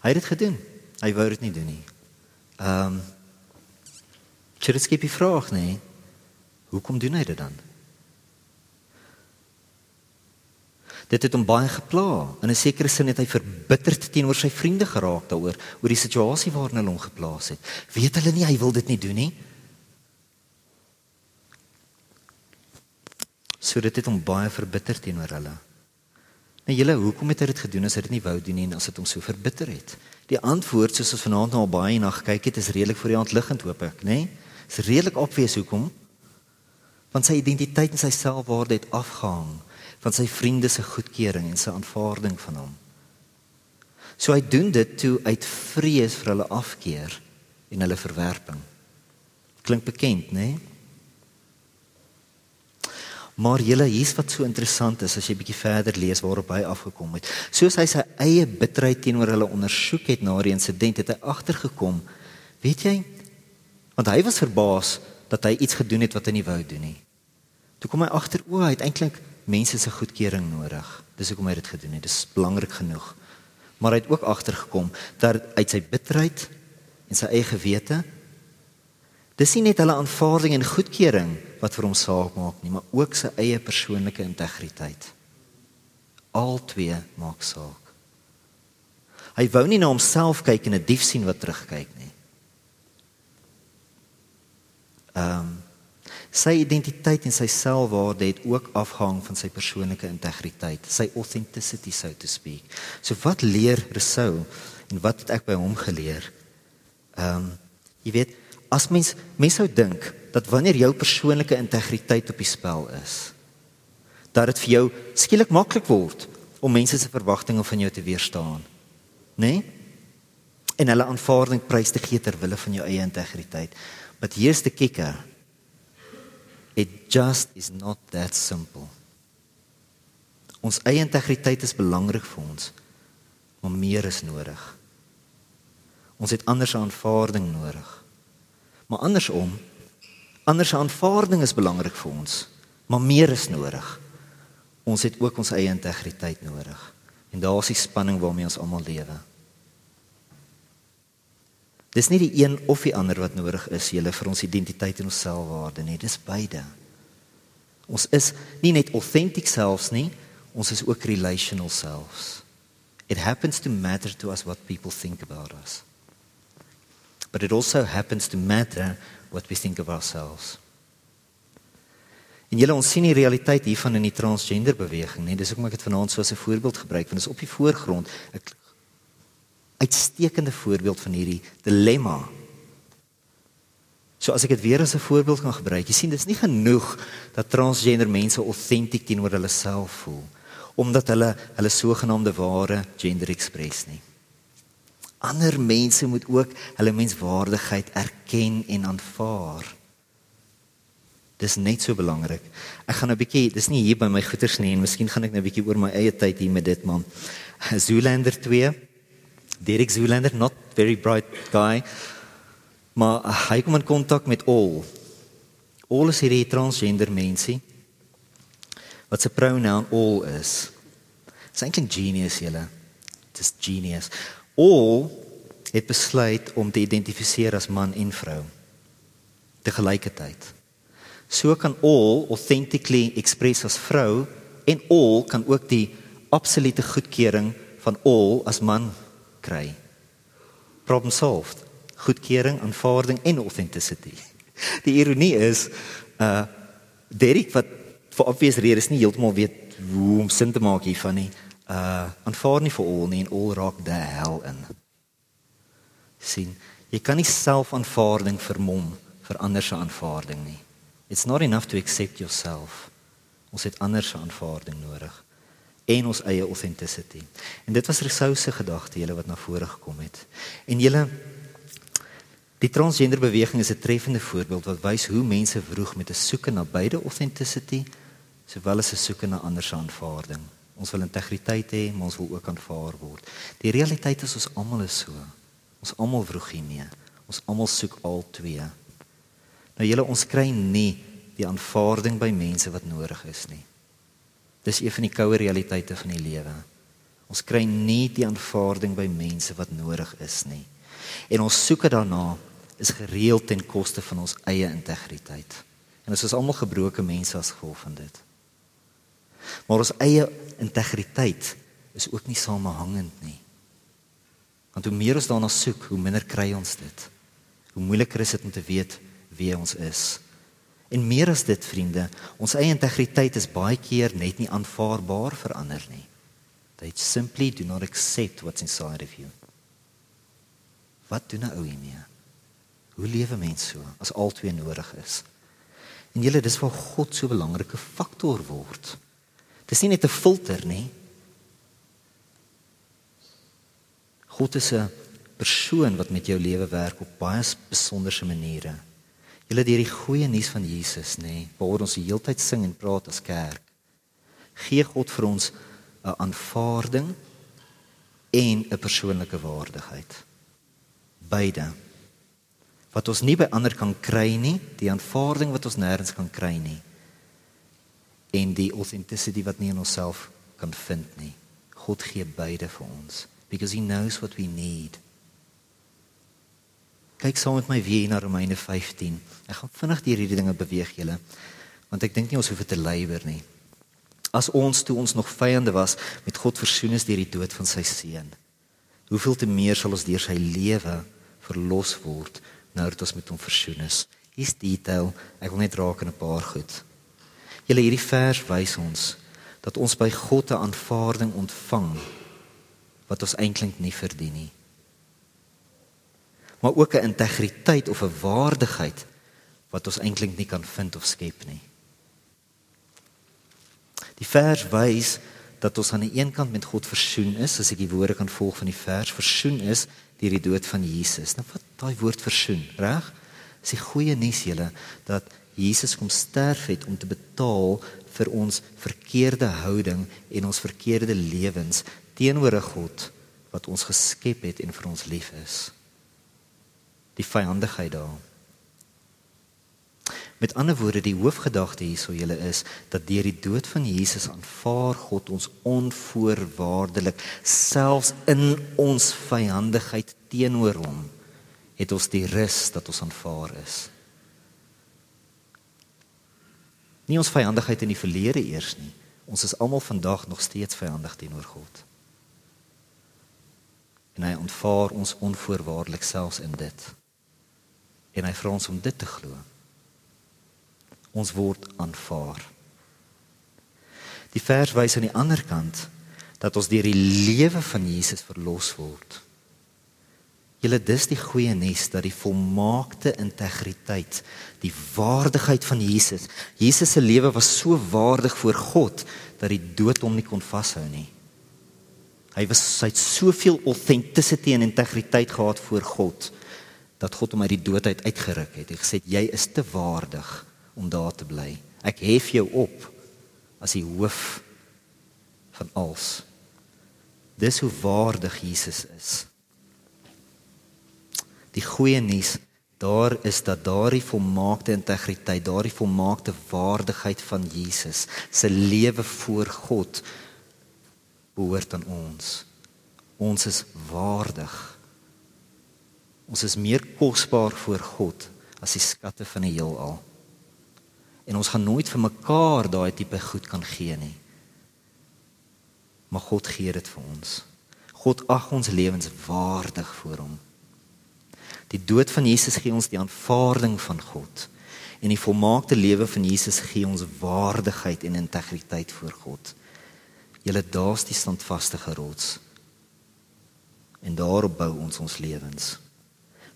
Hy het dit gedoen. Hy wou dit nie doen nie. Ehm um, Dit skep die vraag, nee. Hoekom doen hy dit dan? Dit het hom baie gepla. In 'n sekere sin het hy verbitterd teenoor sy vriende geraak daaroor, oor die situasie waarin hulle hom geplaas het. Weet hulle nie hy wil dit nie doen nie? So dit het hom baie verbitterd teenoor hulle. Nou julle, hoekom het hy dit gedoen as hy dit nie wou doen nie en as dit hom so verbitter het? Die antwoord soos ons vanaand al baie na gekyk het, is redelik voor die hand liggend hoop ek, né? Nee? Is redelik opwees hoekom? Want sy identiteit en sy selfwaarde het afgehang van sy vriende se goedkeuring en sy aanvaarding van hom. So hy doen dit toe uit vrees vir hulle afkeer en hulle verwerping. Klink bekend, né? Nee? Maar julle hier's wat so interessant is as jy bietjie verder lees waarop hy afgekom het. Soos hy sy eie bitterheid teenoor hulle ondersoek het na die insident het hy agtergekom. Weet jy? Want hy was verbaas dat hy iets gedoen het wat hy nie wou doen nie. Toe kom hy agter o, hy het eintlik mense se goedkeuring nodig. Dis hoekom hy dit gedoen het. Dis belangrik genoeg. Maar hy het ook agtergekom dat uit sy bitterheid en sy eie gewete dis nie net hulle aanvaarding en goedkeuring wat vir hom saak maak nie, maar ook sy eie persoonlike integriteit. Al twee maak saak. Hy wou nie na homself kyk en 'n dief sien wat terugkyk nie. Ehm um, sy identiteit en sy selfwaarde het ook afhang van sy persoonlike integriteit, sy authenticity so to speak. So wat leer Rousseau en wat het ek by hom geleer? Ehm um, jy weet, as mens mens sou dink dat wanneer jou persoonlike integriteit op die spel is, dat dit vir jou skielik maklik word om mense se verwagtinge van jou te weerstaan. Né? Nee? En hulle aanvaarding prys te gee ter wille van jou eie integriteit. But here's the kicker. It just is not that simple. Ons eie integriteit is belangrik vir ons, maar meer is nodig. Ons het ander se aanvaarding nodig. Maar andersom, ander se aanvaarding is belangrik vir ons, maar meer is nodig. Ons het ook ons eie integriteit nodig. En daar is die spanning waarmee ons almal lewe. Dis nie die een of die ander wat nodig is julle vir ons identiteit en ons selfwaarde nie, dis beide. Ons is nie net authentic selves nie, ons is ook relational selves. It happens to matter to us what people think about us. But it also happens to matter what we think of ourselves. En julle ons sien die realiteit hiervan in die transgender beweging, nee, dis hoekom ek dit vanaand so as 'n voorbeeld gebruik, want dit is op die voorgrond 'n uitstekende voorbeeld van hierdie dilemma. So as ek dit weer as 'n voorbeeld kan gebruik, jy sien dis nie genoeg dat transgender mense autentiek teenoor hulle self voel omdat hulle hulle sogenaamde ware gender express nie. Ander mense moet ook hulle menswaardigheid erken en aanvaar. Dis net so belangrik. Ek gaan nou 'n bietjie, dis nie hier by my goeters nie en miskien gaan ek nou 'n bietjie oor my eie tyd hier met dit man. Zoolander 2 Derek Zoolander, not very bright guy. Maar hy kom in kontak met All. All is hierdie transgender mensie wat se pronoun all is. Eintlik genius julle. Dis genius. All het besluit om te identifiseer as man en vrou te gelykertyd. So kan all authentically express as vrou en all kan ook die absolute goedkeuring van all as man kry. Problem solved. Goedkeuring, aanvaarding en authenticity. Die ironie is uh Derek wat vir obvious redes nie heeltemal weet hoe om sin te maak hiervan nie. Uh aanvaar nie vir al nie en al raak die hel in. sien, jy kan nie selfaanvaarding vermom vir ander se aanvaarding nie. It's not enough to accept yourself. Ons het ander se aanvaarding nodig en ons eie authenticity. En dit was Rousseau se gedagte julle wat na vore gekom het. En julle die transgender beweging is 'n treffende voorbeeld wat wys hoe mense vroeg met 'n soeke na beide authenticity sowel as 'n soeke na ander se aanvaarding. Ons wil integriteit hê, maar ons wil ook aanvaar word. Die realiteit is ons almal is so. Ons almal vroeg hiermee. Ons almal soek al twee. Nou julle ons kry nie die aanvaarding by mense wat nodig is nie. Dis een van die koue realiteite van die lewe. Ons kry nie die aanvaarding by mense wat nodig is nie. En ons soeke daarna is gereeld ten koste van ons eie integriteit. En ons is almal gebroke mense as gevolg van dit. Maar ons eie integriteit is ook nie samehangend nie. Want hoe meer ons daarna soek, hoe minder kry ons dit. Hoe moeiliker is dit om te weet wie ons is. En meer as dit vriende, ons eie integriteit is baie keer net nie aanvaarbaar vir ander nie. They simply do not accept what's inside of you. Wat doen 'n ou hiermee? Hoe lewe mens so as albei nodig is? En julle dis waar God so 'n belangrike faktor word. Dis nie net 'n filter nie. God is 'n persoon wat met jou lewe werk op baie besonderse maniere. Julle deur die goeie nuus van Jesus, nê, nee, waar ons die hele tyd sing en praat as kerk. Gee God vir ons 'n aanvaarding en 'n persoonlike waardigheid. Beide. Wat ons nie by ander kan kry nie, die aanvaarding wat ons nêrens kan kry nie. En die authenticity wat nie in onsself kan vind nie. God gee beide vir ons because he knows what we need. Kyk saam met my weer na Romeine 15. Ek gaan vinnig deur hierdie dinge beweeg julle want ek dink nie ons hoef dit te leiwer nie. As ons toe ons nog vyande was met God versoen is deur die dood van sy seun. Hoeveel te meer sal ons deur sy lewe verlos word nou dat ons met hom versoen is. Hier's detail, ek wil net raak in 'n paar goed. Julle hierdie vers wys ons dat ons by God 'n aanvaarding ontvang wat ons eintlik nie verdien nie maar ook 'n integriteit of 'n waardigheid wat ons eintlik nie kan vind of skep nie. Die vers wys dat ons aan die een kant met God versoen is, as ek die woorde kan volg van die vers, versoen is deur die dood van Jesus. Nou wat daai woord versoen, reg? Is die goeie nuus julle dat Jesus kom sterf het om te betaal vir ons verkeerde houding en ons verkeerde lewens teenoor 'n God wat ons geskep het en vir ons lief is die vyandigheid daar. Met ander woorde, die hoofgedagte hierso julle is dat deur die dood van Jesus aanvaar God ons onvoorwaardelik selfs in ons vyandigheid teenoor hom het ons die rus dat ons aanvaar is. Nie ons vyandigheid in die verlede eers nie. Ons is almal vandag nog steeds vyandig teenoor God. En hy aanvaar ons onvoorwaardelik selfs in dit en hy vra ons om dit te glo. Ons word aanvaar. Die vers wys aan die ander kant dat ons deur die lewe van Jesus verlos word. Julle dis die goeie nuus dat die volmaakte integriteit, die waardigheid van Jesus, Jesus se lewe was so waardig voor God dat die dood hom nie kon vashou nie. Hy was hy het soveel authenticity en integriteit gehad voor God dat God hom uit die dood uit uitgeruk het. Hy gesê jy is te waardig om daar te bly. Ek hef jou op as die hoof van alles. Dis hoe waardig Jesus is. Die goeie nuus daar is dat daardie volmaakte integriteit, daardie volmaakte waardigheid van Jesus se lewe voor God behoort aan ons. Ons is waardig Ons is meer kosbaar voor God as die skatte van die heelal. En ons gaan nooit vir mekaar daai tipe goed kan gee nie. Maar God gee dit vir ons. God ag ons lewens waardig voor hom. Die dood van Jesus gee ons die aanvaarding van God en die volmaakte lewe van Jesus gee ons waardigheid en integriteit voor God. Julle daar's die standvaste rots. En daarop bou ons ons lewens.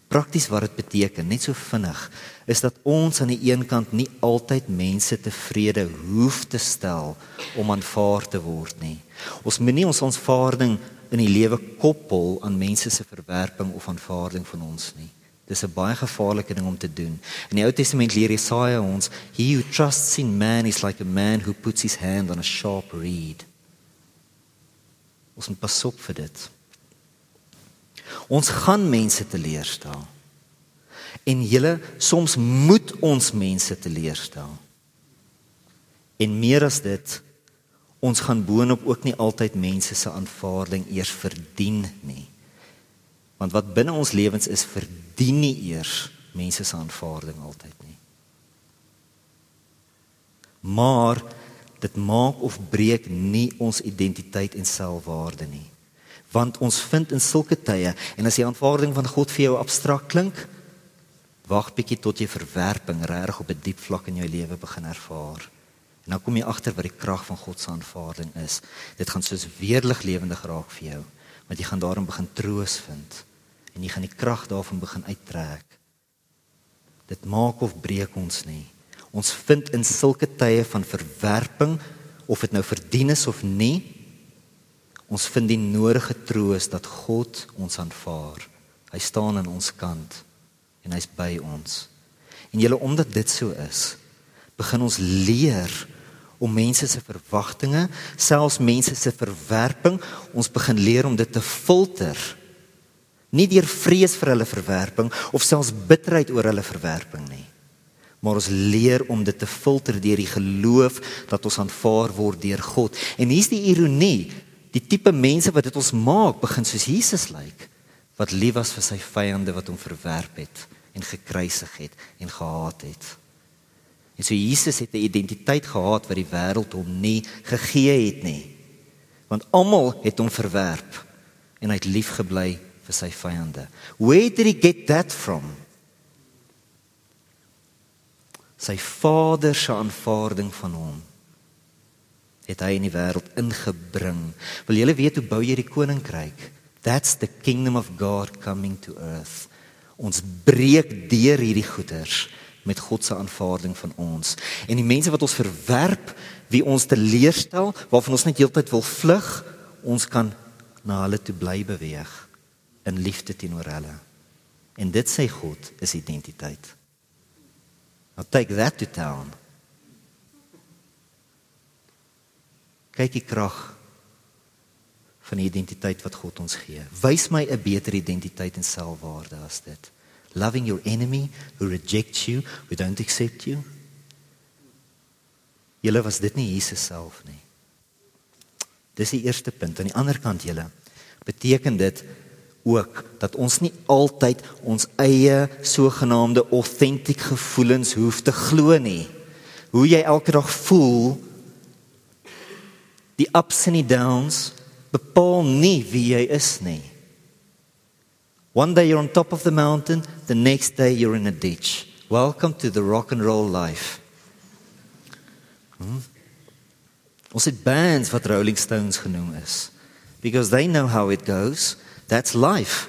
Prakties wat dit beteken, net so vinnig, is dat ons aan die een kant nie altyd mense tevrede hoef te stel om aanvaar te word nie. Ons moenie ons aanvaarding in die lewe koppel aan mense se verwerping of aanvaarding van ons nie. Dis 'n baie gevaarlike ding om te doen. In die Ou Testament leer Jesaja ons, "He who trusts in man is like a man who puts his hand on a sharp reed." Ons moet pas op vir dit. Ons gaan mense teleurstel. En julle soms moet ons mense teleurstel. En meer as dit, ons gaan boonop ook nie altyd mense se aanvaarding eers verdien nie. Want wat binne ons lewens is, verdien nie eers mense se aanvaarding altyd nie. Maar dit maak of breek nie ons identiteit en selfwaarde nie want ons vind in sulke tye en as die aanvaarding van God vir jou abstrakt klink wag bietjie tot jy verwerping reg op 'n diep vlak in jou lewe begin ervaar en dan kom jy agter wat die krag van God se aanvaarding is dit gaan soos weerlig lewendig raak vir jou want jy gaan daarin begin troos vind en jy gaan die krag daarvan begin uittrek dit maak of breek ons nie ons vind in sulke tye van verwerping of dit nou verdien is of nie Ons vind die nodige troos dat God ons aanvaar. Hy staan aan ons kant en hy's by ons. En julle omdat dit so is, begin ons leer om mense se verwagtinge, selfs mense se verwerping, ons begin leer om dit te filter. Nie deur vrees vir hulle verwerping of selfs bitterheid oor hulle verwerping nie. Maar ons leer om dit te filter deur die geloof dat ons aanvaar word deur God. En hier's die ironie, die tipe mense wat dit ons maak begin soos Jesus lyk, like, wat lief was vir sy vyande wat hom verwerp het en gekruisig het en gehaat het. En so Jesus het 'n identiteit gehad wat die wêreld hom nie gegee het nie. Want almal het hom verwerp en hy het lief gebly vir sy vyande. Where did he get that from? Sy Vader se aanvaarding van hom het hy in die wêreld ingebring. Wil julle weet hoe bou jy die koninkryk? That's the kingdom of God coming to earth. Ons breek deur hierdie goeders met God se aanvaarding van ons. En die mense wat ons verwerp, wie ons teleurstel, waarvan ons net heeltyd wil vlug, ons kan na hulle toe bly beweeg in liefde teenoor hulle. En dit sê God is identiteit. Now take that to town. Kyk die krag van die identiteit wat God ons gee. Wys my 'n beter identiteit en selfwaarde as dit loving your enemy who rejects you, who don't accept you. Julle was dit nie Jesus self nie. Dis die eerste punt. Aan die ander kant julle beteken dit ook dat ons nie altyd ons eie sogenaamde authentic gevoelens hoef te glo nie. Hoe jy elke dag voel, die ups en die downs bepaal nie wie jy is nie. One day you're on top of the mountain, the next day you're in a ditch. Welcome to the rock and roll life. Hmm? Ons het bands wat Rolling Stones genoem is because they know how it goes. That's life.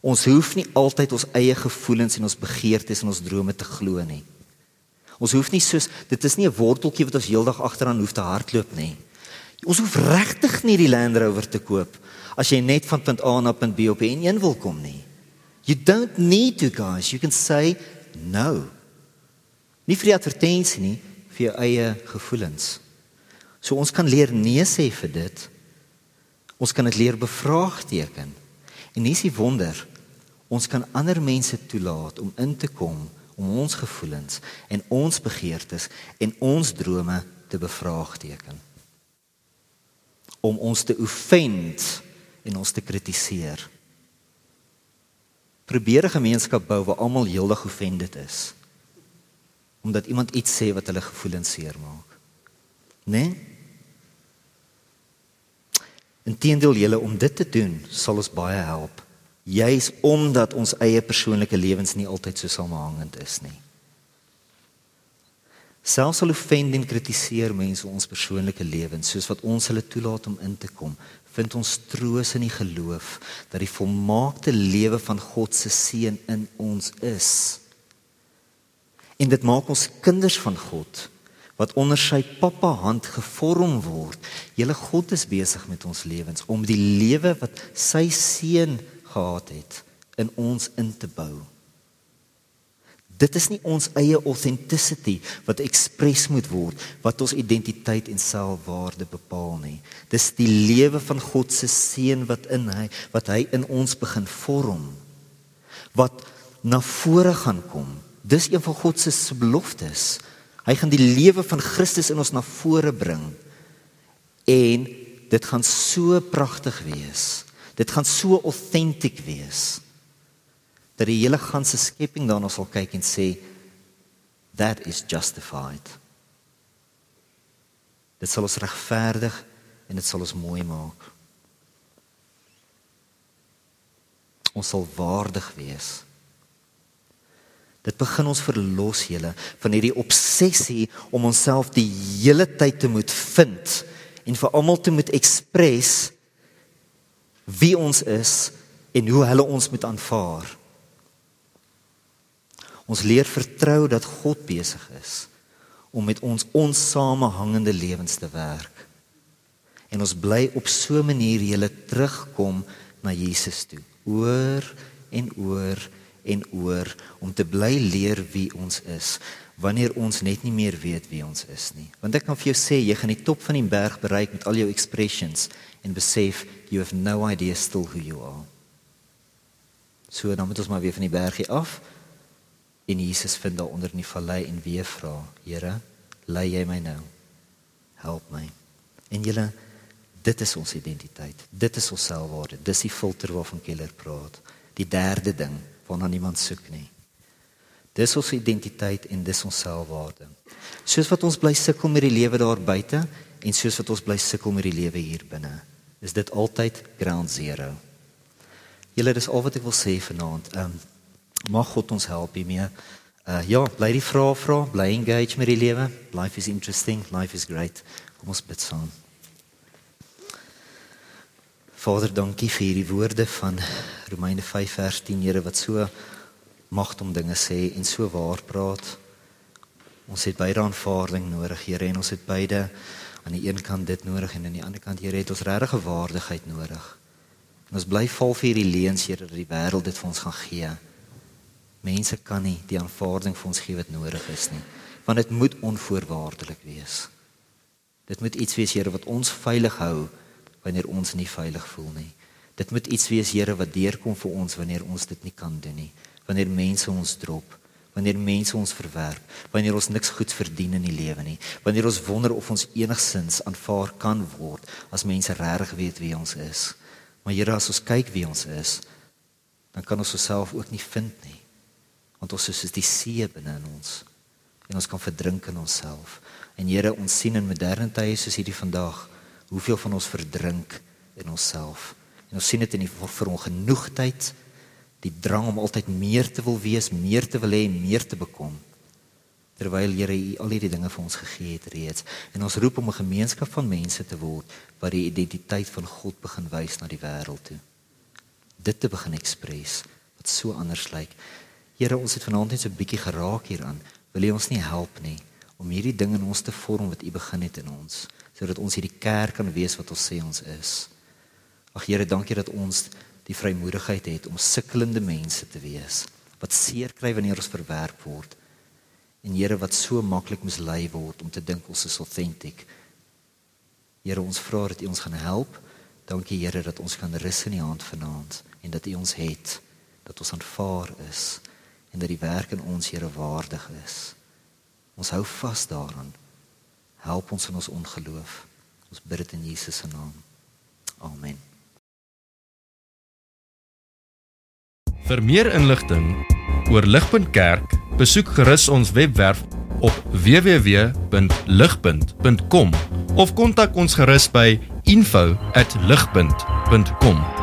Ons hoef nie altyd ons eie gevoelens en ons begeertes en ons drome te glo nie. Ons hoef nie soos dit is nie 'n worteltjie wat ons heeldag agteraan hoef te hardloop nie. Ons hoef regtig nie die Land Rover te koop as jy net van punt A na punt B op en een wil kom nie. You don't need to guys, you can say no. Nie vir die advertensie nie, vir jou eie gevoelens. So ons kan leer nee sê vir dit. Ons kan dit leer bevraagteken. En dis die wonder. Ons kan ander mense toelaat om in te kom om ons gevoelens en ons begeertes en ons drome te bevraagteken. Om ons te offend en ons te kritiseer. Probeer 'n gemeenskap bou waar almal heeldag offended is. Omdat iemand iets sê wat hulle gevoelens seermaak. Né? Nee? Inteendeel julle om dit te doen sal ons baie help. Juis omdat ons eie persoonlike lewens nie altyd so samehangend is nie. Selfs al offend en kritiseer mense ons persoonlike lewens soos wat ons hulle toelaat om in te kom, vind ons troos in die geloof dat die volmaakte lewe van God se seun in ons is. En dit maak ons kinders van God wat onder sy pappa hand gevorm word. Julle God is besig met ons lewens om die lewe wat sy seun gehad het in ons in te bou. Dit is nie ons eie authenticity wat ekspres moet word wat ons identiteit en selfwaarde bepaal nie. Dis die lewe van God se seun wat in hy wat hy in ons begin vorm wat na vore gaan kom. Dis een van God se beloftes. Hy gaan die lewe van Christus in ons na vore bring. En dit gaan so pragtig wees. Dit gaan so authentic wees dat die hele ganse skepping daarna sal kyk en sê that is justified. Dit sal ons regverdig en dit sal ons mooi maak. Ons sal waardig wees. Dit begin ons verlos julle van hierdie obsessie om onsself die hele tyd te moet vind en vir almal te moet ekspres wie ons is en hoe hulle ons moet aanvaar. Ons leer vertrou dat God besig is om met ons onsamehangende lewens te werk. En ons bly op so 'n manier hele terugkom na Jesus toe, oor en oor en oor om te bly leer wie ons is wanneer ons net nie meer weet wie ons is nie. Want ek kan vir jou sê jy gaan die top van die berg bereik met al jou expressions en besef you have no idea still who you are. So dan moet ons maar weer van die bergie af en Jesus vind daar onder in die vallei en weer vra, Here, lei jy my nou? Help my. En julle dit is ons identiteit. Dit is ons selfwaarde. Dis die filter waarvan Keller praat. Die derde ding waarna niemand soek nie. Dis ons identiteit en dis ons selfwaarde. Soos wat ons bly sukkel met die lewe daar buite en soos wat ons bly sukkel met die lewe hier binne, is dit altyd ground zero. Julle dis al wat ek wil sê vanaand. Ehm um, mag God ons help hiermee. Uh ja, bly die vrae vra, bly engage met die lewe. Life is interesting, life is great. Kom ons bid saam. Vader, dankie vir hierdie woorde van Romeine 5 vers 10, Here wat so magt om dinge sê en so waar praat. Ons het beide aanvaarding nodig, Here, en ons het beide aan die een kant dit nodig en aan die ander kant, Here, het ons regte waardigheid nodig. En ons bly val vir hierdie leuns, Here, dat die wêreld dit vir ons gaan gee. Mense kan nie die aanvaarding vir ons gee wat nodig is nie, want dit moet onvoorwaardelik wees. Dit moet iets wees, Here, wat ons veilig hou wanneer ons nie veilig voel nie. Dit moet iets wees, Here, wat deurkom vir ons wanneer ons dit nie kan doen nie. Wanneer mense ons drop, wanneer mense ons verwerp, wanneer ons niks goed verdien in die lewe nie. Wanneer ons wonder of ons enigsins aanvaar kan word as mense regtig weet wie ons is. Maar Here, as ons kyk wie ons is, dan kan ons osself ook nie vind nie. Want ons is soos die see binne in ons en ons kan verdrink in onsself. En Here, ons sien in moderne tye soos hierdie vandag hoeveel van ons verdrink in onsself. En ons sien dit in die verongenoegdheid, die drang om altyd meer te wil wees, meer te wil hê, meer te bekom. Terwyl Here al hierdie dinge vir ons gegee het reeds. En ons roep om 'n gemeenskap van mense te word wat die identiteit van God begin wys na die wêreld toe. Dit te begin ekspres wat so anders lyk. Here, ons het vanaand net so 'n bietjie geraak hieraan. Wil U ons nie help nie om hierdie ding in ons te vorm wat U begin het in ons? sodat ons hierdie kerk kan wees wat ons sê ons is. Ag Here, dankie dat ons die vrymoedigheid het om sukkelende mense te wees wat seer kry wanneer ons verwerp word. En Here wat so maklik mislei word om te dink ons is authentic. Here, ons vra dat U ons gaan help. Dankie Here dat ons kan rus in U hand vanaand en dat U ons het, dat ons aanvaar is en dat die werk in ons Here waardig is. Ons hou vas daaraan. Help ons in ons ongeloof. Ons bid dit in Jesus se naam. Amen. Vir meer inligting oor Ligpunt Kerk, besoek gerus ons webwerf op www.ligpunt.com of kontak ons gerus by info@ligpunt.com